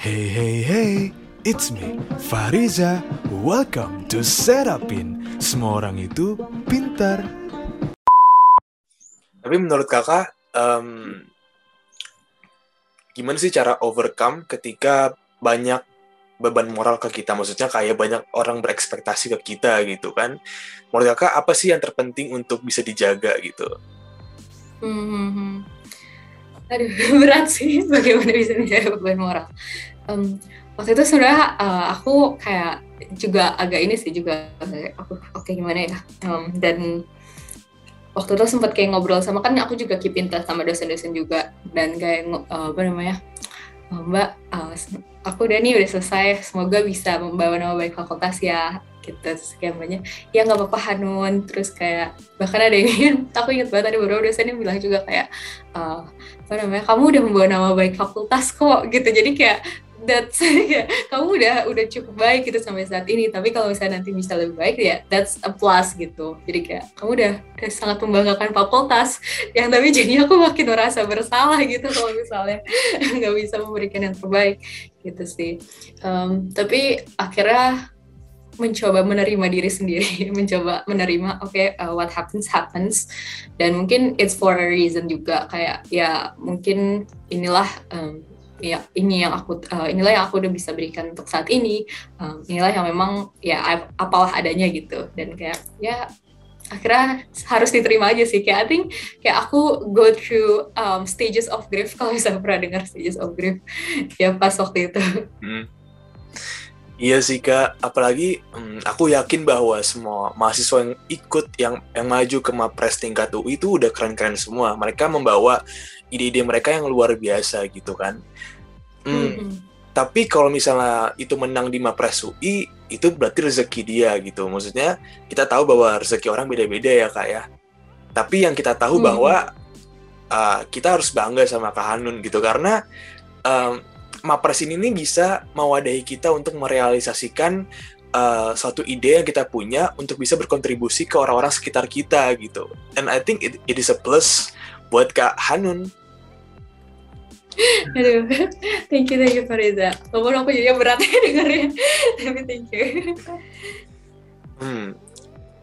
Hey hey hey, it's me, Fariza. Welcome to Setupin. Semua orang itu pintar. Tapi menurut kakak, em, gimana sih cara overcome ketika banyak beban moral ke kita? Maksudnya kayak banyak orang berekspektasi ke kita gitu kan? Menurut kakak, apa sih yang terpenting untuk bisa dijaga gitu? Hmm, hmm, hmm. Aduh, berat sih bagaimana bisa menjaga beban moral. Em, waktu itu sebenarnya eh, aku kayak juga agak ini sih juga aku oke gimana ya. Em, dan waktu itu sempat kayak ngobrol sama kan aku juga keep in touch sama dosen-dosen juga dan kayak eh, apa namanya "Oh, Mbak, se- aku udah nih udah selesai. Semoga bisa membawa nama baik fakultas ya. Gitu terus kayak banyak ya nggak apa-apa Hanun terus kayak bahkan ada yang aku inget banget ada beberapa dosen yang bilang juga kayak eh, apa namanya kamu udah membawa nama baik fakultas kok gitu jadi kayak that's kayak, kamu udah udah cukup baik gitu sampai saat ini. Tapi kalau misalnya nanti bisa lebih baik ya that's a plus gitu. Jadi kayak kamu udah udah sangat membanggakan fakultas yang tapi jadi aku makin merasa bersalah gitu kalau misalnya nggak bisa memberikan yang terbaik gitu sih. Em, tapi akhirnya mencoba menerima diri sendiri, mencoba menerima oke uh, what happens happens. Dan mungkin it's for a reason juga. Kayak ya mungkin inilah um, ya ini yang aku uh, inilah yang aku udah bisa berikan untuk saat ini. Um, inilah yang memang ya ap- apalah adanya gitu. Dan kayak ya akhirnya harus diterima aja sih. Kayak I think kayak aku go through um, stages of grief. Kalau misalnya pernah dengar stages of grief ya pas waktu itu. Hmm. Iya sih kak, apalagi hmm, aku yakin bahwa semua mahasiswa yang ikut yang yang maju ke Mapres tingkat UI itu udah keren-keren semua. Mereka membawa ide-ide mereka yang luar biasa gitu kan. Hmm, Mhm. Tapi kalau misalnya itu menang di Mapres UI, itu berarti rezeki dia gitu. Maksudnya kita tahu bahwa rezeki orang beda-beda ya kak ya. Tapi yang kita tahu Hmm. bahwa uh, kita harus bangga sama Kak Hanun gitu karena um, Mapres ini bisa mewadahi kita untuk merealisasikan uh, suatu ide yang kita punya untuk bisa berkontribusi ke orang-orang sekitar kita gitu. And I think it, it is a plus buat Kak Hanun. Aduh, thank you, thank you Fariza. Walaupun aku juga berat ya dengarnya, tapi thank you. Hmm.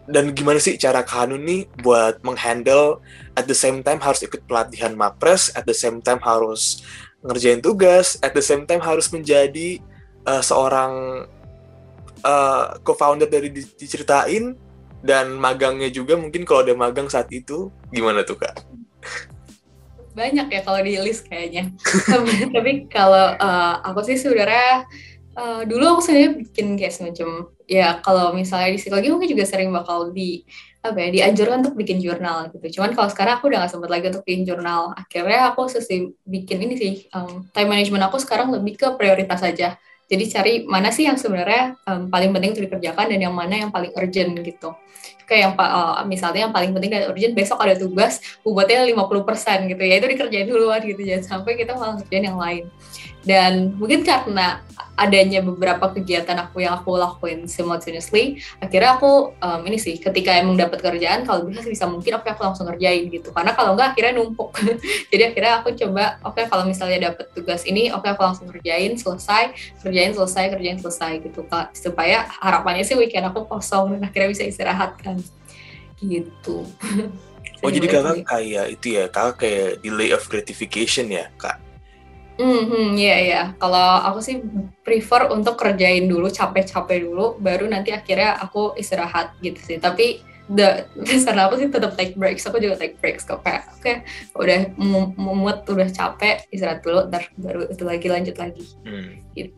Dan gimana sih cara Kak Hanun nih buat menghandle at the same time harus ikut pelatihan Mapres, at the same time harus ngerjain tugas, at the same time harus menjadi uh, seorang uh, co-founder dari Di- diceritain dan magangnya juga mungkin kalau ada magang saat itu gimana tuh Kak? Banyak ya kalau di list kayaknya. tapi, kalau uh, aku sih sebenarnya uh, dulu aku sebenarnya bikin kayak semacam ya kalau misalnya di psikologi mungkin juga sering bakal di apa ya dianjurkan untuk bikin jurnal gitu. Cuman kalau sekarang aku udah gak sempat lagi untuk bikin jurnal. Akhirnya aku sesi bikin ini sih um, time management aku sekarang lebih ke prioritas saja. Jadi cari mana sih yang sebenarnya um, paling penting untuk dikerjakan dan yang mana yang paling urgent gitu. Kayak yang uh, misalnya yang paling penting dan urgent besok ada tugas bobotnya 50% gitu ya itu dikerjain duluan gitu jangan sampai kita malah kerjain yang lain. Dan mungkin karena adanya beberapa kegiatan aku yang aku lakuin simultaneously, akhirnya aku um, ini sih ketika emang dapat kerjaan kalau bisa bisa mungkin oke aku langsung ngerjain gitu. Karena kalau enggak akhirnya numpuk. Jadi akhirnya aku coba oke kalau misalnya dapat tugas ini oke aku langsung kerjain selesai, kerjain selesai, kerjain selesai gitu Kak. Supaya harapannya sih weekend aku kosong dan akhirnya bisa istirahat kan. Gitu. Oh jadi kakak kayak itu ya, kakak kayak delay of gratification ya kak? Hmm, iya iya. Kalau aku sih prefer untuk kerjain dulu, capek-capek dulu, baru nanti akhirnya aku istirahat gitu sih. Tapi the saran aku sih tetap take breaks. Aku juga take breaks kok kayak oke udah mu- mumet, udah capek, istirahat dulu, ntar baru itu lagi lanjut lagi. Hmm. Gitu.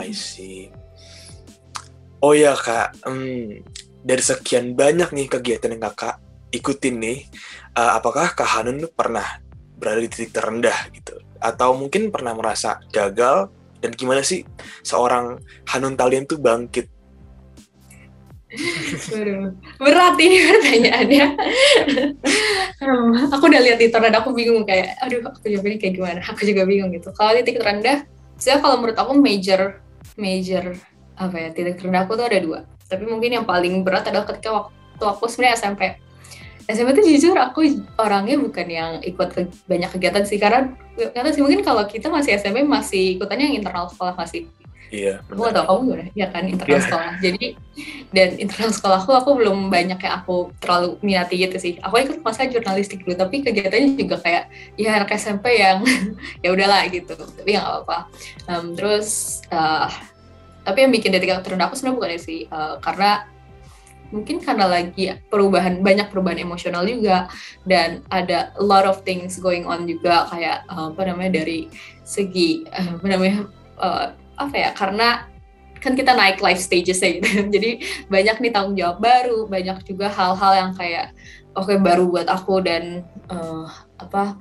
I see. Oh ya kak, hmm, dari sekian banyak nih kegiatan yang kakak ikutin nih, eh, apakah kak Hanun pernah berada di titik terendah gitu? Atau mungkin pernah merasa gagal? Dan gimana sih seorang Hanun Talian tuh bangkit? Berat ini pertanyaannya. Hmm, aku udah lihat di tornado aku bingung kayak, aduh aku jawabnya kayak gimana? Aku juga bingung gitu. Kalau titik terendah, saya kalau menurut aku major, major apa ya titik terendah aku tuh ada dua. Tapi mungkin yang paling berat adalah ketika waktu aku sebenarnya SMP. SMP tuh jujur aku orangnya bukan yang ikut ke, banyak kegiatan sih karena nggak sih mungkin kalau kita masih SMP masih ikutannya yang internal sekolah masih Iya. Aku tau kamu gimana? Ya kan internal yeah. sekolah. Jadi dan internal sekolahku aku belum banyak kayak aku terlalu minati gitu sih. Aku ikut masa jurnalistik dulu, tapi kegiatannya juga kayak ya anak SMP yang ya udahlah gitu. Tapi ya nggak apa-apa. Um, terus uh, tapi yang bikin detik terendah aku sebenarnya bukan sih uh, karena mungkin karena lagi perubahan banyak perubahan emosional juga dan ada a lot of things going on juga kayak uh, apa namanya dari segi uh, apa namanya uh, apa ya karena kan kita naik life stages ya gitu. Jadi banyak nih tanggung jawab baru banyak juga hal-hal yang kayak oke okay, baru buat aku dan uh, apa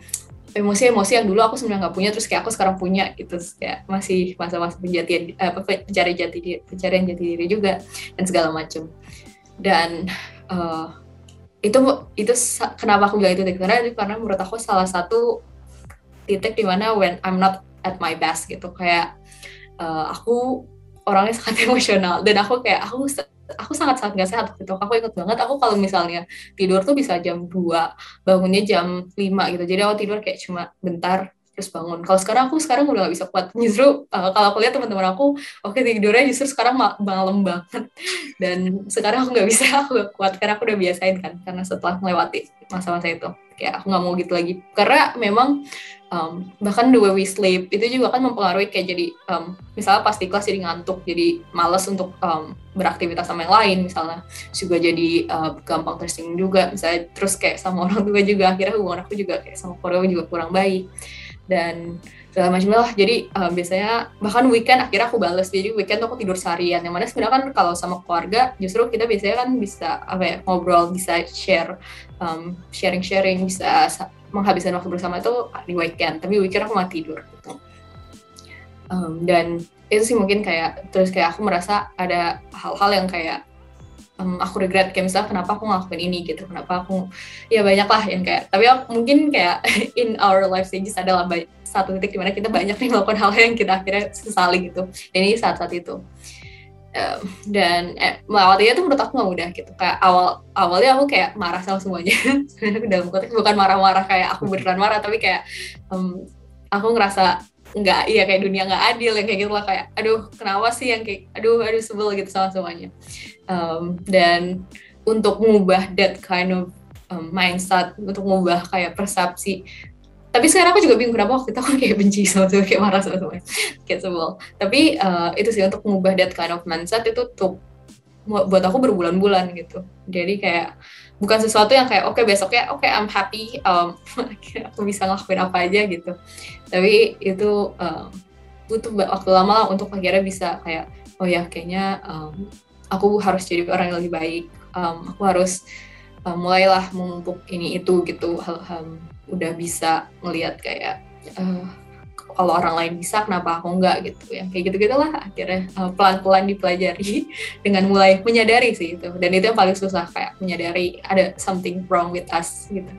emosi-emosi yang dulu aku sebenarnya nggak punya terus kayak aku sekarang punya gitu. Kayak masih masa-masa pencarian jati diri pencarian jati diri juga dan segala macam dan uh, itu itu kenapa aku bilang itu? Karena karena menurut aku salah satu titik di mana when I'm not at my best gitu. Kayak uh, aku orangnya sangat emosional. Dan aku kayak aku aku sangat sangat gak sehat gitu. Aku inget banget aku kalau misalnya tidur tuh bisa jam 2 bangunnya jam 5 gitu. Jadi aku tidur kayak cuma bentar terus bangun. Kalau sekarang aku sekarang udah gak bisa kuat. Justru uh, kalau aku lihat teman-teman aku oke okay, tidurnya justru sekarang malam banget. Dan sekarang aku nggak bisa aku gak kuat. Karena aku udah biasain kan karena setelah melewati masa-masa itu. Kayak aku nggak mau gitu lagi. Karena memang um, bahkan the way we sleep itu juga kan mempengaruhi kayak jadi um, misalnya pas di kelas jadi ngantuk jadi males untuk um, beraktivitas sama yang lain misalnya. Juga jadi uh, gampang tersinggung juga misalnya. Terus kayak sama orang tua juga akhirnya hubungan aku juga kayak sama keluarga juga kurang baik dan segala macam lah. Jadi uh, biasanya bahkan weekend akhirnya aku bales. Jadi weekend aku tidur seharian. Yang mana sebenarnya kan kalau sama keluarga justru kita biasanya kan bisa apa ya ngobrol bisa share um, sharing sharing bisa menghabiskan waktu bersama itu di weekend. Tapi weekend aku mau tidur gitu. Um, dan itu sih mungkin kayak terus kayak aku merasa ada hal-hal yang kayak um, aku regret kayak misalnya kenapa aku ngelakuin ini? gitu kenapa aku ya banyak lah yang kayak tapi mungkin kayak in our life stages adalah satu titik di mana kita banyak nih melakukan hal yang kita akhirnya sesali gitu. Dan ini saat-saat itu. Um, dan eh, melewatinya tuh menurut aku gak mudah gitu. Kayak awal awalnya aku kayak marah sama semuanya. Dalam konteks bukan marah-marah kayak aku beneran marah tapi kayak um, aku ngerasa nggak iya kayak dunia nggak adil yang kayak gitu lah kayak aduh kenapa sih yang kayak aduh aduh sebel gitu sama semuanya. Um, dan untuk mengubah that kind of um, mindset untuk mengubah kayak persepsi tapi sekarang aku juga bingung kenapa waktu itu aku kayak benci sama semua kayak marah sama semuanya kayak sebel. Tapi uh, itu sih untuk mengubah that kind of mindset itu tuh buat aku berbulan-bulan gitu. Jadi kayak bukan sesuatu yang kayak oke okay, besoknya oke okay, I'm happy um, aku bisa ngelakuin apa aja gitu. Tapi itu um, butuh waktu lama lah untuk akhirnya bisa kayak oh ya kayaknya um, aku harus jadi orang yang lebih baik. Um, aku harus um, mulailah memumpuk ini itu gitu. Um, udah bisa melihat kayak uh, kalau orang lain bisa kenapa aku enggak gitu ya. Kayak gitu gitulah akhirnya uh, pelan-pelan dipelajari dengan mulai menyadari sih itu. Dan itu yang paling susah kayak menyadari ada something wrong with us gitu.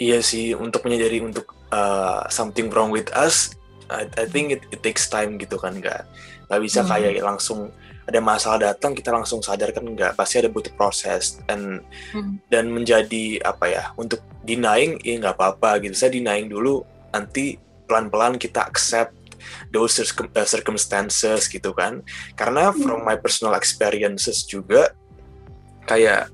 Iya sih untuk menyadari untuk uh, something wrong with us I, I think it, it takes time gitu kan nggak nggak bisa hmm. kayak langsung ada masalah datang kita langsung sadar kan nggak pasti ada butuh proses. Dan hmm. dan menjadi apa ya untuk denying ya nggak apa-apa gitu. Saya denying dulu nanti pelan-pelan kita accept those uh, circumstances gitu kan karena hmm. from my personal experiences juga kayak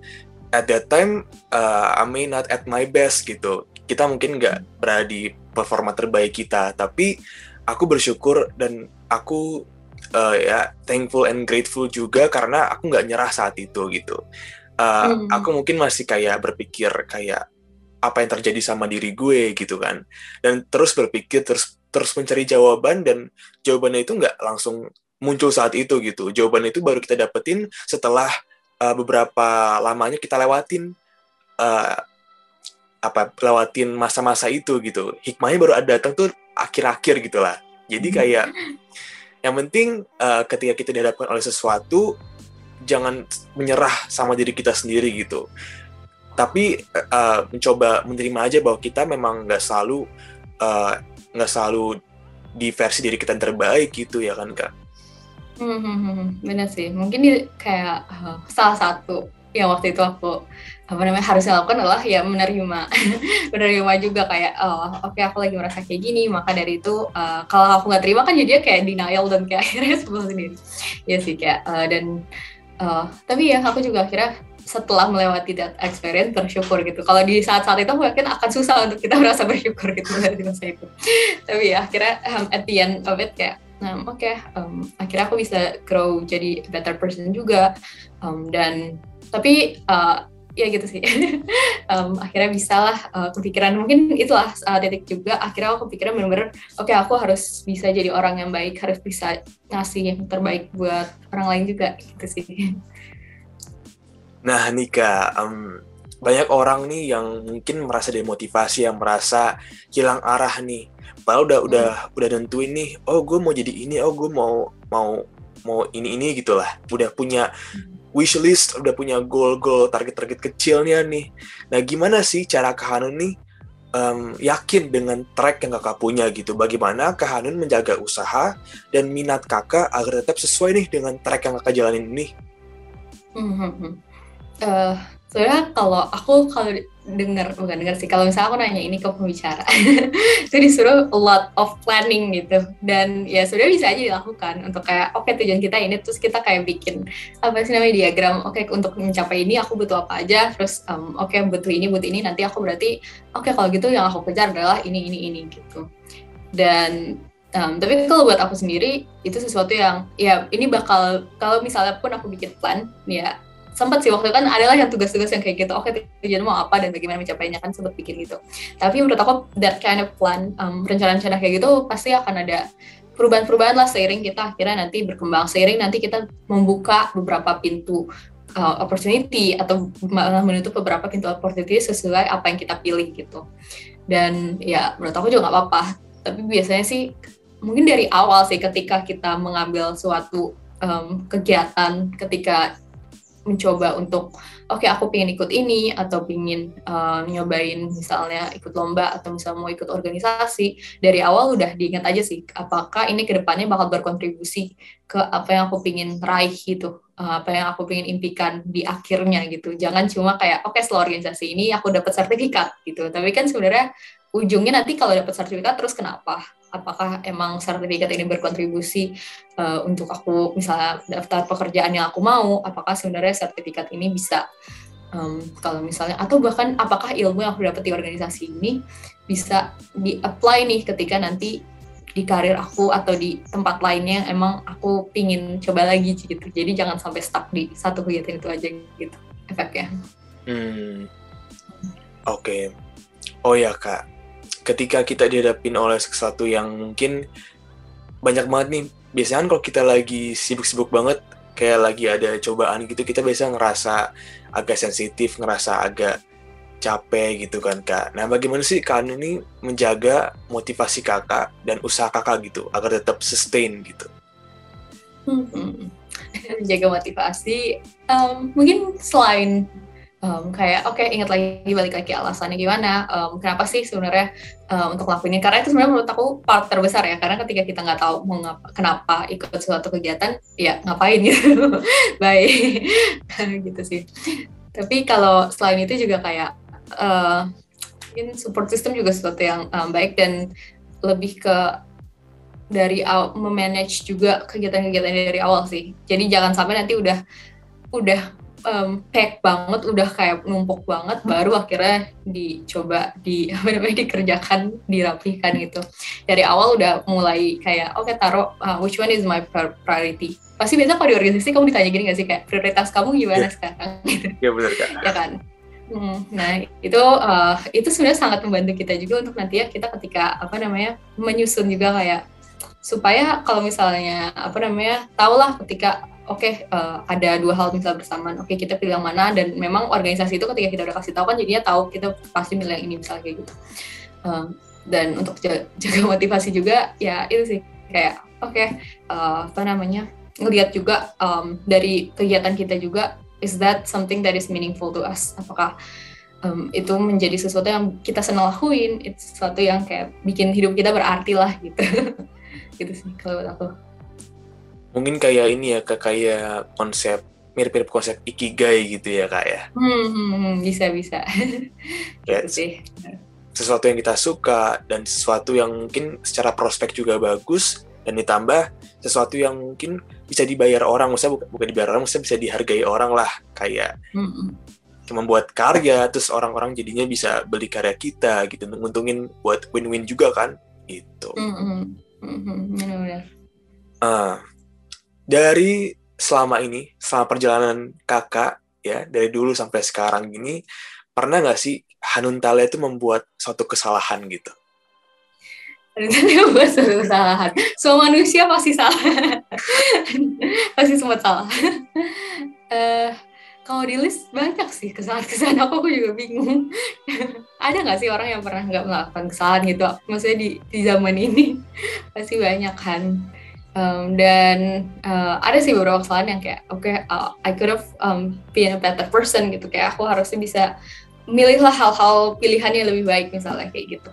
at that time uh, I may not at my best gitu kita mungkin nggak hmm. berada di performa terbaik kita tapi aku bersyukur dan aku uh, ya thankful and grateful juga karena aku nggak nyerah saat itu gitu uh, hmm. aku mungkin masih kayak berpikir kayak apa yang terjadi sama diri gue gitu kan. Dan terus berpikir terus terus mencari jawaban dan jawabannya itu nggak langsung muncul saat itu gitu. Jawaban itu baru kita dapetin setelah uh, beberapa lamanya kita lewatin uh, apa lewatin masa-masa itu gitu. Hikmahnya baru ada datang tuh akhir-akhir gitulah jadi hmm. kayak yang penting uh, ketika kita dihadapkan oleh sesuatu jangan menyerah sama diri kita sendiri gitu tapi uh, mencoba menerima aja bahwa kita memang nggak selalu uh, nggak selalu di versi diri kita yang terbaik gitu ya kan kak? Hmm, hmm, hmm, hmm. benar sih. Mungkin di, kayak uh, salah satu yang waktu itu aku apa namanya harusnya lakukan adalah ya menerima menerima juga kayak oh oke okay, aku lagi merasa kayak gini maka dari itu uh, kalau aku nggak terima kan jadi kayak denial dan kayak akhirnya sebel sendiri ya sih kayak uh, dan uh, tapi ya aku juga akhirnya setelah melewati that experience bersyukur gitu. Kalau di saat-saat itu mungkin akan susah untuk kita merasa bersyukur gitu dari masa itu. Tapi ya akhirnya um, at the end of it kayak um, oke okay, um, akhirnya aku bisa grow jadi better person juga. Um, dan tapi uh, ya gitu sih. Um, akhirnya bisa lah uh, kepikiran. Mungkin itulah uh, titik juga. Akhirnya aku kepikiran bener-bener oke okay, aku harus bisa jadi orang yang baik harus bisa ngasih yang terbaik buat orang lain juga gitu sih nah Nika um, banyak orang nih yang mungkin merasa demotivasi yang merasa hilang arah nih padahal udah hmm. udah udah nentuin nih oh gue mau jadi ini oh gue mau mau mau ini ini gitulah udah punya hmm wishlist, udah punya goal-goal, target-target kecilnya nih. Nah, gimana sih cara Kak Hanun nih um, yakin dengan track yang kakak punya gitu? Bagaimana Kak Hanun menjaga usaha dan minat kakak agar tetap sesuai nih dengan track yang kakak jalanin ini? Hmm, uh, sebenarnya kalau aku kalau dengar bukan dengar sih kalau misalnya aku nanya ini ke pembicara itu disuruh a lot of planning gitu. Dan ya sudah bisa aja dilakukan untuk kayak oke okay, tujuan kita ini terus kita kayak bikin apa sih namanya diagram oke okay, untuk mencapai ini aku butuh apa aja terus um, oke okay, butuh ini butuh ini nanti aku berarti oke okay, kalau gitu yang aku kejar adalah ini ini ini gitu. Dan Um, tapi kalau buat aku sendiri itu sesuatu yang ya ini bakal kalau misalnya pun aku bikin plan ya sempat sih waktu itu kan adalah yang tugas-tugas yang kayak gitu. Oke okay, tujuan mau apa dan bagaimana mencapainya kan sempat bikin gitu. Tapi menurut aku that kind of plan um, rencana-rencana kayak gitu pasti akan ada perubahan-perubahan lah seiring kita akhirnya nanti berkembang. Seiring nanti kita membuka beberapa pintu uh, opportunity atau malah menutup beberapa pintu opportunity sesuai apa yang kita pilih gitu. Dan ya menurut aku juga nggak apa-apa. Tapi biasanya sih mungkin dari awal sih ketika kita mengambil suatu um, kegiatan ketika mencoba untuk oke okay, aku pengen ikut ini atau pengen uh, nyobain misalnya ikut lomba atau misalnya mau ikut organisasi dari awal udah diingat aja sih apakah ini ke depannya bakal berkontribusi ke apa yang aku pengen raih gitu uh, apa yang aku pengen impikan di akhirnya gitu. Jangan cuma kayak oke okay, setelah organisasi ini aku dapat sertifikat gitu. Tapi kan sebenarnya ujungnya nanti kalau dapat sertifikat terus kenapa apakah emang sertifikat ini berkontribusi uh, untuk aku misalnya daftar pekerjaan yang aku mau apakah sebenarnya sertifikat ini bisa um, kalau misalnya atau bahkan apakah ilmu yang aku dapat di organisasi ini bisa di apply nih ketika nanti di karir aku atau di tempat lainnya emang aku pingin coba lagi gitu jadi jangan sampai stuck di satu kegiatan itu aja gitu efeknya hmm. oke okay. oh ya kak ketika kita dihadapin oleh sesuatu yang mungkin banyak banget nih biasanya kan kalau kita lagi sibuk-sibuk banget kayak lagi ada cobaan gitu kita biasa ngerasa agak sensitif ngerasa agak capek gitu kan kak nah bagaimana sih kak ini menjaga motivasi kakak dan usaha kakak gitu agar tetap sustain gitu hmm. menjaga motivasi um, mungkin selain um, kayak oke okay, ingat lagi balik lagi alasannya gimana. Um, kenapa sih sebenarnya um, untuk lakuin ini? Karena itu sebenarnya menurut aku part terbesar ya. Karena ketika kita nggak tahu mengapa kenapa ikut suatu kegiatan ya ngapain gitu. Baik. Gitu sih. Tapi kalau selain itu juga kayak uh, mungkin support system juga sesuatu yang um, baik dan lebih ke dari memanage juga kegiatan-kegiatan dari awal sih. Jadi jangan sampai nanti udah udah um, pack banget, udah kayak numpuk banget, baru akhirnya dicoba di apa namanya dikerjakan, dirapihkan gitu. Dari awal udah mulai kayak oke okay, taruh uh, which one is my priority. Pasti biasa kalau di organisasi kamu ditanya gini gak sih kayak prioritas kamu gimana yeah. sekarang? Iya benar kak. ya kan. Hmm, nah itu uh, itu sebenarnya sangat membantu kita juga untuk nanti ya kita ketika apa namanya menyusun juga kayak supaya kalau misalnya apa namanya tahulah ketika oke okay, uh, eh, ada dua hal misal bersamaan. Oke okay, kita pilih yang mana dan memang organisasi itu ketika kita udah kasih tahu kan jadinya tahu kita pasti milih yang ini misalnya kayak gitu. Uh, dan untuk jaga, jaga motivasi juga ya itu sih. Kayak oke okay, uh, eh, apa namanya ngelihat juga um, dari kegiatan kita juga is that something that is meaningful to us? Apakah um, itu menjadi sesuatu yang kita senang lakuin? Itu sesuatu yang kayak bikin hidup kita berarti lah gitu. Gitu sih kalau aku mungkin kayak ini ya kayak konsep mirip-mirip konsep ikigai gitu ya kak ya Hmm, hmm, hmm, bisa bisa. Ya, Gitu sih. sesuatu yang kita suka dan sesuatu yang mungkin secara prospek juga bagus dan ditambah sesuatu yang mungkin bisa dibayar orang, maksudnya bukan, bukan dibayar orang, maksudnya bisa dihargai orang lah kayak Hmm, hmm. membuat karya terus orang-orang jadinya bisa beli karya kita gitu nguntungin buat win-win juga kan gitu. Hmm, hmm. Hmm, hmm. Benar-benar. Ah, dari selama ini, selama perjalanan kakak ya dari dulu sampai sekarang gini, pernah nggak sih Hanun Talia itu membuat suatu kesalahan gitu? Ada yang buat suatu kesalahan. Semua manusia pasti salah. pasti sempat salah. Eh, kalau di list banyak sih kesalahan-kesalahan aku, aku juga bingung. Ada nggak sih orang yang pernah nggak melakukan kesalahan gitu? Maksudnya di, di zaman ini pasti banyak kan. Um, dan uh, ada sih beberapa kesalahan yang kayak oke okay, uh, I could have um, been a better person gitu. Kayak aku harusnya bisa milihlah hal-hal pilihannya lebih baik misalnya kayak gitu.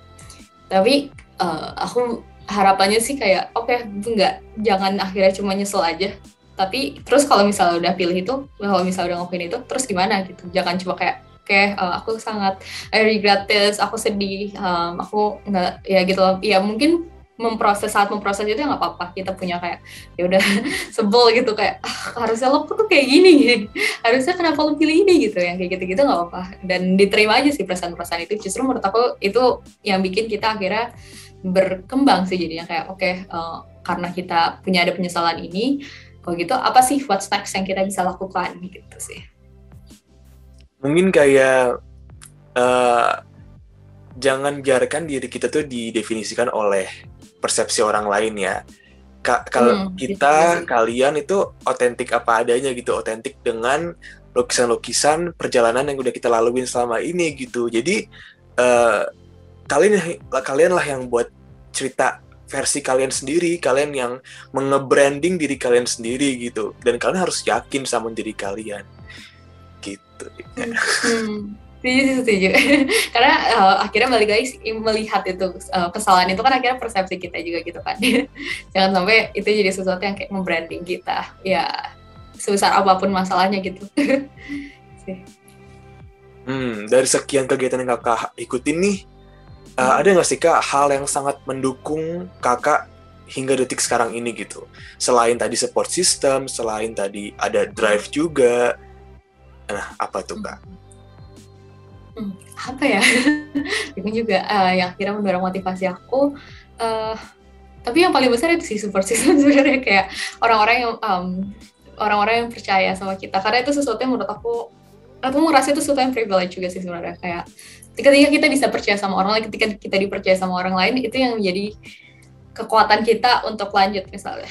Tapi uh, aku harapannya sih kayak oke okay, enggak jangan akhirnya cuma nyesel aja. Tapi terus kalau misalnya udah pilih itu kalau misalnya udah ngelakuin itu terus gimana gitu? Jangan cuma kayak oke okay, uh, aku sangat I regret this aku sedih um, aku nggak ya gitu ya mungkin memproses saat memproses itu ya nggak apa-apa. Kita punya kayak ya udah sebel gitu kayak ah, harusnya lo tuh kayak gini harusnya kenapa lo pilih ini? Gitu yang kayak gitu-gitu nggak apa-apa. Dan diterima aja sih perasaan-perasaan itu. Justru menurut aku itu yang bikin kita akhirnya berkembang sih jadinya. Kayak oke okay, uh, karena kita punya ada penyesalan ini kalau gitu apa sih what's next yang kita bisa lakukan? Gitu sih. Mungkin kayak uh, jangan biarkan diri kita tuh didefinisikan oleh persepsi orang lain ya. Ka kalau Hmm, kita gitu kalian itu otentik apa adanya gitu, otentik dengan lukisan-lukisan perjalanan yang udah kita laluin selama ini gitu. Jadi eh, kalian kalian lah yang buat cerita versi kalian sendiri, kalian yang mengebranding diri kalian sendiri gitu. Dan kalian harus yakin sama diri kalian. Gitu. Hmm, setuju setuju. Karena uh, akhirnya balik lagi melihat itu uh, kesalahan itu kan akhirnya persepsi kita juga gitu kan. Jangan sampai itu jadi sesuatu yang kayak membranding kita. Ya sebesar apa pun masalahnya gitu. Hmm, dari sekian kegiatan yang kakak ikutin nih, uh, ada nggak sih kak hal yang sangat mendukung kakak hingga detik sekarang ini gitu? Selain tadi support system, selain tadi ada drive juga, nah apa tuh kak? Hmm, apa ya? Itu juga uh, yang akhirnya mendorong motivasi aku. Uh, tapi yang paling besar itu sih support system sebenarnya kayak orang-orang yang um, orang-orang yang percaya sama kita karena itu sesuatu yang menurut aku aku merasa itu sesuatu yang privilege juga sih sebenarnya kayak ketika kita bisa percaya sama orang lain ketika kita dipercaya sama orang lain itu yang menjadi kekuatan kita untuk lanjut misalnya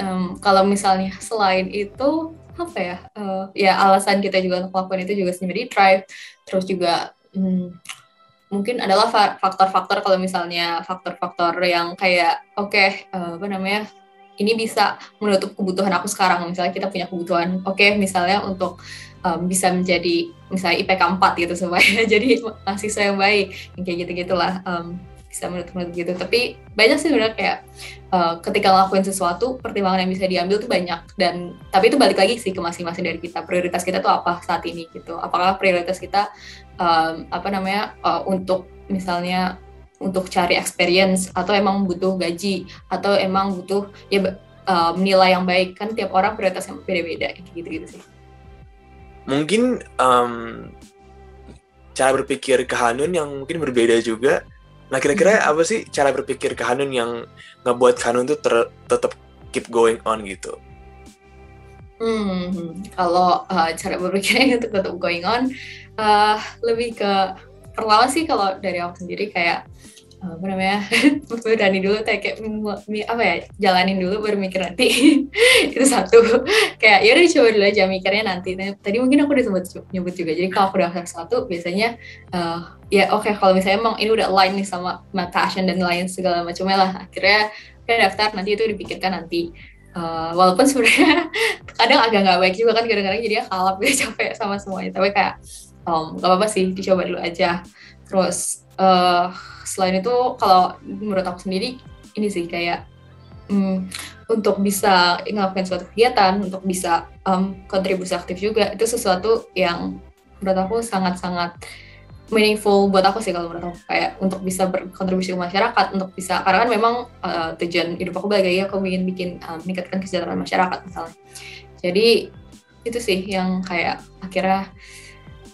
um, kalau misalnya selain itu apa ya uh, ya alasan kita juga untuk melakukan itu juga sendiri drive. Terus juga hmm, mungkin adalah faktor-faktor kalau misalnya faktor-faktor yang kayak oke okay, uh, apa namanya ini bisa menutup kebutuhan aku sekarang. Misalnya kita punya kebutuhan oke okay, misalnya untuk um, bisa menjadi misalnya IPK 4 gitu supaya jadi mahasiswa yang baik. Kayak gitu gitulah um, bisa menutup gitu. Tapi banyak sih sebenarnya kayak uh, ketika ngelakuin sesuatu pertimbangan yang bisa diambil tuh banyak. Dan tapi itu balik lagi sih ke masing-masing dari kita. Prioritas kita tuh apa saat ini gitu. Apakah prioritas kita um, apa namanya uh, untuk misalnya untuk cari experience atau emang butuh gaji atau emang butuh ya um, nilai yang baik. Kan tiap orang prioritas yang beda-beda gitu gitu sih. Mungkin um, cara berpikir ke Hanun yang mungkin berbeda juga Nah, kira-kira hmm. apa sih cara berpikir ke Hanun yang ngebuat Hanun tuh ter- tetap keep going on gitu? Hmm, kalau uh, cara berpikirnya untuk tetap going on, uh, lebih ke pertama sih kalau dari aku sendiri kayak apa namanya? Berani dulu kayak apa ya jalanin dulu baru mikir nanti. Itu satu. Kayak ya udah coba dulu aja mikirnya nanti. Tadi mungkin aku sempat nyebut juga. Jadi kalau aku udah satu biasanya uh, ya oke okay, kalau misalnya emang ini udah align nih sama passion dan lain segala macamnya lah akhirnya kayak daftar nanti itu dipikirkan nanti. Uh, walaupun sebenarnya kadang agak nggak baik juga kan kadang-kadang jadi kalap gitu capek sama semuanya. Tapi kayak um, apa-apa sih dicoba dulu aja. Terus uh, selain itu kalau menurut aku sendiri ini sih kayak hmm, untuk bisa ngelakuin suatu kegiatan, untuk bisa um, kontribusi aktif juga, itu sesuatu yang menurut aku sangat-sangat meaningful buat aku sih kalau menurut aku. Kayak untuk bisa berkontribusi ke masyarakat untuk bisa karena kan memang uh, tujuan hidup aku lagi aku ingin bikin uh, meningkatkan kesejahteraan masyarakat misalnya. Jadi itu sih yang kayak akhirnya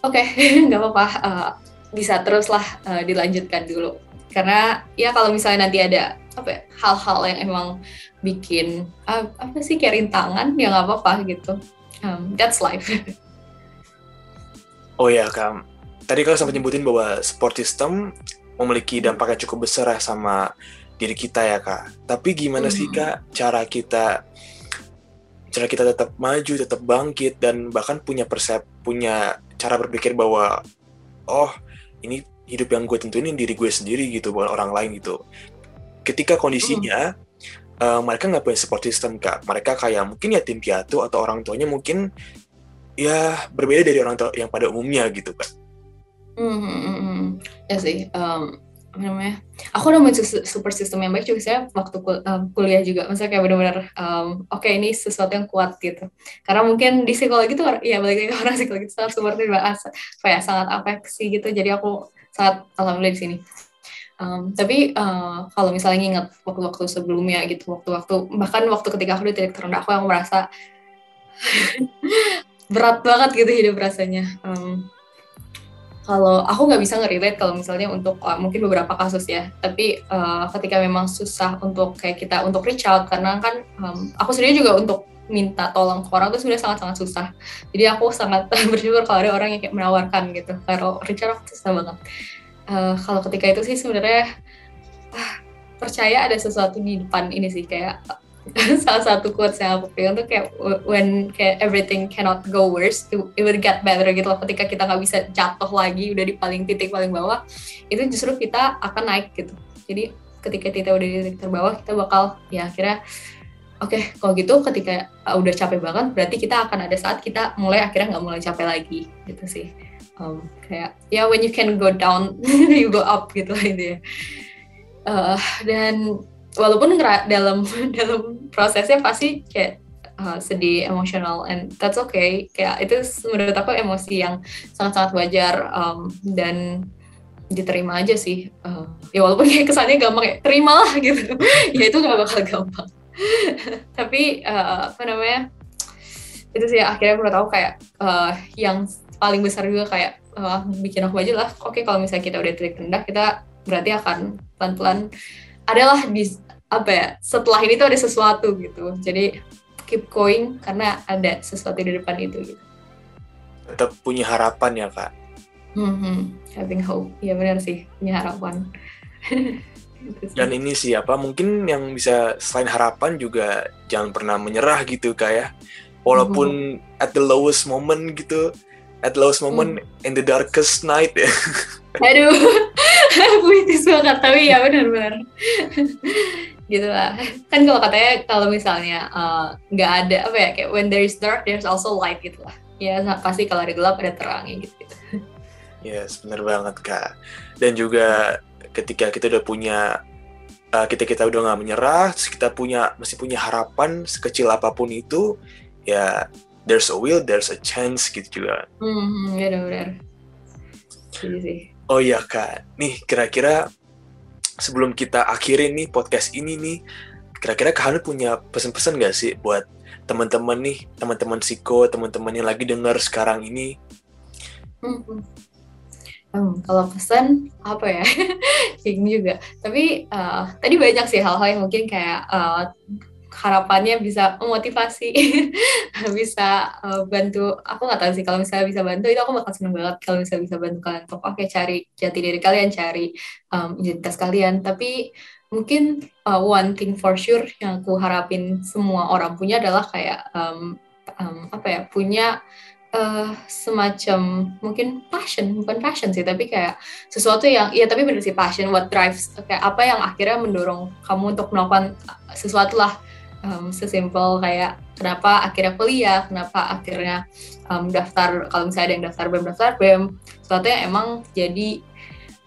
oke okay, nggak apa-apa uh, bisa teruslah uh, dilanjutkan dulu karena ya kalau misalnya nanti ada apa ya, hal-hal yang emang bikin uh, apa sih kayak rintangan ya nggak apa-apa gitu um, that's life oh ya kak tadi kalau sempat nyebutin bahwa support system memiliki dampak yang cukup besar ya sama diri kita ya kak. Tapi gimana hmm. sih kak cara kita cara kita tetap maju, tetap bangkit dan bahkan punya persep punya cara berpikir bahwa oh ini hidup yang gue tentuin diri gue sendiri gitu bukan orang lain gitu. Ketika kondisinya hmm. uh, mereka nggak punya support system kak, mereka kayak mungkin ya tim piatu atau orang tuanya mungkin ya berbeda dari orang tua yang pada umumnya gitu kak Hmm, hmm, ya sih. Um, apa namanya? Aku udah super system yang baik juga saya waktu kul um, kuliah juga. Maksudnya kayak benar-benar um, oke okay, ini sesuatu yang kuat gitu. Karena mungkin di psikologi tuh ya balik lagi orang psikologi itu sangat super bahas apa ya sangat afeksi gitu. Jadi aku sangat alhamdulillah di sini. Um, tapi uh, kalau misalnya ingat waktu-waktu sebelumnya gitu, waktu-waktu bahkan waktu ketika aku di titik terendah aku yang merasa berat banget gitu hidup rasanya. Um, kalau aku nggak bisa ngerelate kalau misalnya untuk uh, mungkin beberapa kasus ya tapi uh, ketika memang susah untuk kayak kita untuk reach out karena kan um, aku sendiri juga untuk minta tolong ke orang itu sebenarnya sangat-sangat susah. Jadi aku sangat bersyukur kalau ada orang yang kayak menawarkan gitu. Kalau reach out susah banget. Uh, kalau ketika itu sih sebenarnya uh, percaya ada sesuatu di depan ini sih. Kayak salah satu quotes yang aku pegang tuh kayak when kayak everything cannot go worse it, it will get better gitu loh. Ketika kita nggak bisa jatuh lagi udah di paling titik paling bawah itu justru kita akan naik gitu. Jadi ketika kita udah di titik terbawah kita bakal ya akhirnya oke okay, kalau gitu ketika uh, udah capek banget berarti kita akan ada saat kita mulai akhirnya nggak mulai capek lagi gitu sih. Um, kayak ya yeah, when you can go down you go up gitu lah itu ya uh, dan walaupun dalam dalam prosesnya pasti kayak uh, sedih emosional and that's okay. Kayak itu menurut aku emosi yang sangat-sangat wajar um, dan diterima aja sih. Uh, ya walaupun kayak kesannya gampang ya terimalah gitu. Ya itu gak bakal gampang tapi uh, apa namanya itu sih akhirnya menurut aku kayak uh, yang paling besar juga kayak uh, bikin aku aja lah. Oke okay, kalau misalnya kita udah titik rendah kita berarti akan pelan-pelan adalah di apa ya setelah ini tuh ada sesuatu gitu. Jadi keep going karena ada sesuatu di depan itu gitu. Tetap punya harapan ya kak? Mm-hmm. having hope. Ya benar sih. Punya harapan dan ini sih apa mungkin yang bisa selain harapan juga jangan pernah menyerah gitu kak ya. Walaupun mm-hmm. at the lowest moment gitu at the lowest moment mm. in the darkest night ya. Aduh. Puitis banget tapi ya benar-benar gitu lah. Kan kalau katanya kalau misalnya eh, nggak uh, ada apa ya kayak when there is dark there's also light gitu lah. Ya pasti kalau ada gelap ada terangnya gitu gitu yes benar banget kak. Dan juga ketika kita udah punya uh, kita kita udah nggak menyerah kita punya masih punya harapan sekecil apa pun itu ya there's a will there's a chance gitu juga. Hmm ya benar sih. Oh iya kak. Nih kira-kira sebelum kita akhirin nih podcast ini nih, kira-kira Kak Hanu punya pesan-pesan gak sih buat teman-teman nih, teman-teman psiko, teman-teman yang lagi dengar sekarang ini? Hmm, hmm, kalau pesan apa ya? Ini juga. Tapi uh, tadi banyak sih hal-hal yang mungkin kayak uh, harapannya bisa memotivasi bisa uh, bantu aku nggak tahu sih kalau misalnya bisa bantu itu aku bakal seneng banget kalau misalnya bisa bantu kalian oke okay, cari jati diri kalian cari um, identitas kalian tapi mungkin uh, one thing for sure yang aku harapin semua orang punya adalah kayak um, um, apa ya punya uh, semacam mungkin passion bukan passion sih tapi kayak sesuatu yang iya tapi bener sih passion what drives kayak apa yang akhirnya mendorong kamu untuk melakukan sesuatu lah um, sesimpel kayak kenapa akhirnya kuliah, kenapa akhirnya um, daftar kalau misalnya ada yang daftar BEM daftar BEM, sesuatu yang emang jadi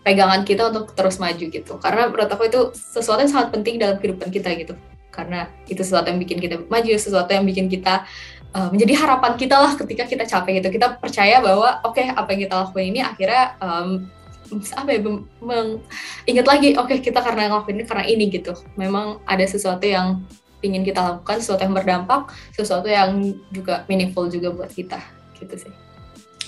pegangan kita untuk terus maju gitu. Karena menurut aku itu sesuatu yang sangat penting dalam kehidupan kita gitu. karena itu sesuatu yang bikin kita maju sesuatu yang bikin kita uh, menjadi harapan kita lah ketika kita capek gitu. Kita percaya bahwa oke okay, apa yang kita lakuin ini akhirnya um, apa ya ingat lagi oke okay, kita karena ngelakuin ini karena ini gitu. Memang ada sesuatu yang ingin kita lakukan sesuatu yang berdampak sesuatu yang juga meaningful juga buat kita. Gitu sih.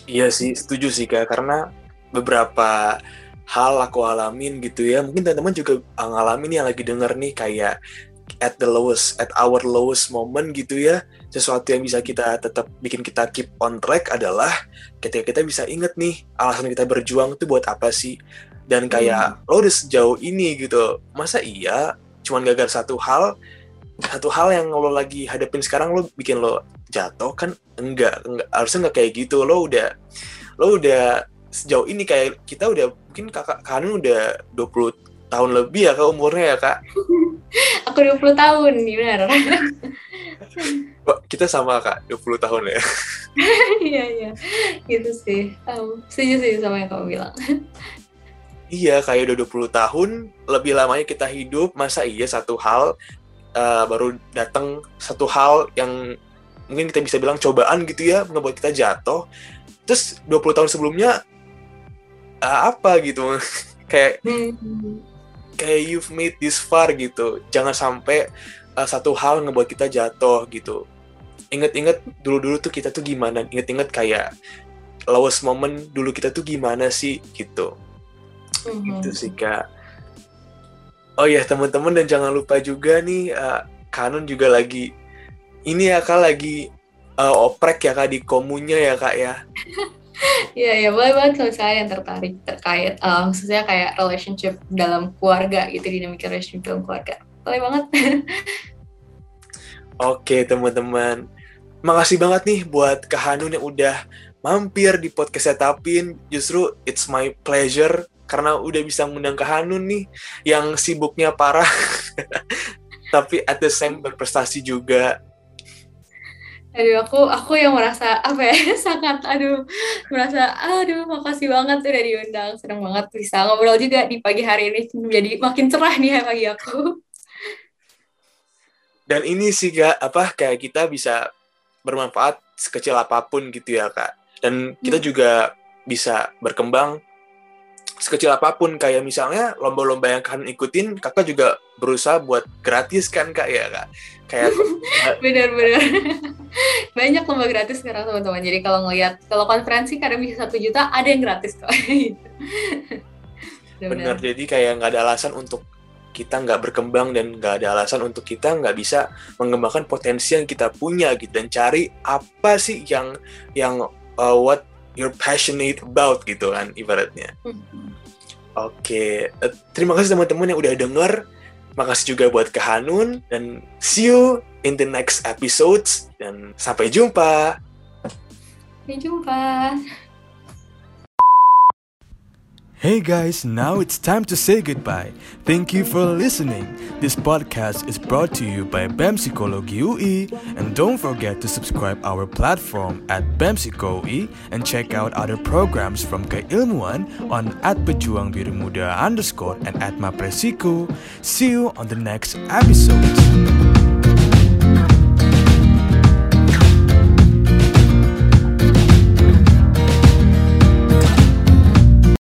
Iya sih setuju sih kak. Karena beberapa hal aku alamin gitu ya. Mungkin teman-teman juga ngalamin yang lagi denger nih kayak at the lowest at our lowest moment gitu ya. Sesuatu yang bisa kita tetap bikin kita keep on track adalah ketika kita bisa inget nih alasan kita berjuang itu buat apa sih? Dan kayak hmm. lo udah sejauh ini gitu. Masa iya? Cuman gagal satu hal satu hal yang lo lagi hadapin sekarang lo bikin lo jatuh kan enggak, enggak harusnya enggak kayak gitu. Lo udah lo udah sejauh ini kayak kita udah mungkin kakak kanu udah 20 tahun lebih ya kak umurnya ya kak aku 20 tahun benar. Kita sama kak 20 tahun ya? Iya iya. Gitu sih. Um, setuju sih sama yang kamu bilang. Iya, kayak udah 20 tahun, lebih lamanya kita hidup, masa iya satu hal uh, baru datang satu hal yang mungkin kita bisa bilang cobaan gitu ya, ngebuat kita jatuh. Terus 20 tahun sebelumnya uh, apa gitu. kayak hmm kayak you've made this far gitu. Jangan sampai uh, satu hal ngebuat kita jatuh gitu. Inget-inget dulu-dulu tuh kita tuh gimana. Inget-inget kayak lowest moment dulu kita tuh gimana sih gitu. Mm-hmm. gitu sih kak. Oh ya teman-teman dan jangan lupa juga nih uh, Kanun juga lagi ini ya kak lagi uh, oprek ya kak di komunya ya kak ya Iya, ya boleh banget kalau saya yang tertarik terkait uh, khususnya kayak relationship dalam keluarga gitu, dinamika relationship dalam keluarga. Boleh banget. Oke, teman-teman. Makasih banget nih buat Kak Hanun yang udah mampir di podcast Setapin. Justru it's my pleasure karena udah bisa ngundang Kak Hanun nih yang sibuknya parah. Tapi at the same berprestasi juga Aduh, aku aku yang merasa apa ya sangat aduh merasa aduh makasih banget udah diundang senang banget bisa ngobrol juga di pagi hari ini jadi makin cerah nih ya pagi aku. Dan ini sih gak apa kayak kita bisa bermanfaat sekecil apa pun gitu ya kak. Dan kita hmm. juga bisa berkembang sekecil apa pun kayak misalnya lomba-lomba yang kalian ikutin kakak juga berusaha buat gratis kan kak? Ya kak? Kayak benar-benar banyak lomba gratis sekarang teman-teman. Jadi kalau ngelihat kalau konferensi kadang bisa satu juta ada yang gratis kok. Benar jadi kayak nggak ada alasan untuk kita nggak berkembang dan nggak ada alasan untuk kita nggak bisa mengembangkan potensi yang kita punya gitu. Dan cari apa sih yang yang uh, what you're passionate about gitu kan ibaratnya. Mm-hmm. Oke, okay. uh, terima kasih teman-teman yang udah denger Makasih juga buat Kehanun dan see you in the next episodes dan sampai jumpa. Sampai jumpa. Hey guys, now it's time to say goodbye. Thank you for listening. This podcast is brought to you by BEM Psikologi UI and don't forget to subscribe our platform at BEM UI and check out other programs from Keilmuan on at Pejuang Biru Muda underscore and at Mapresiko. See you on the next episode.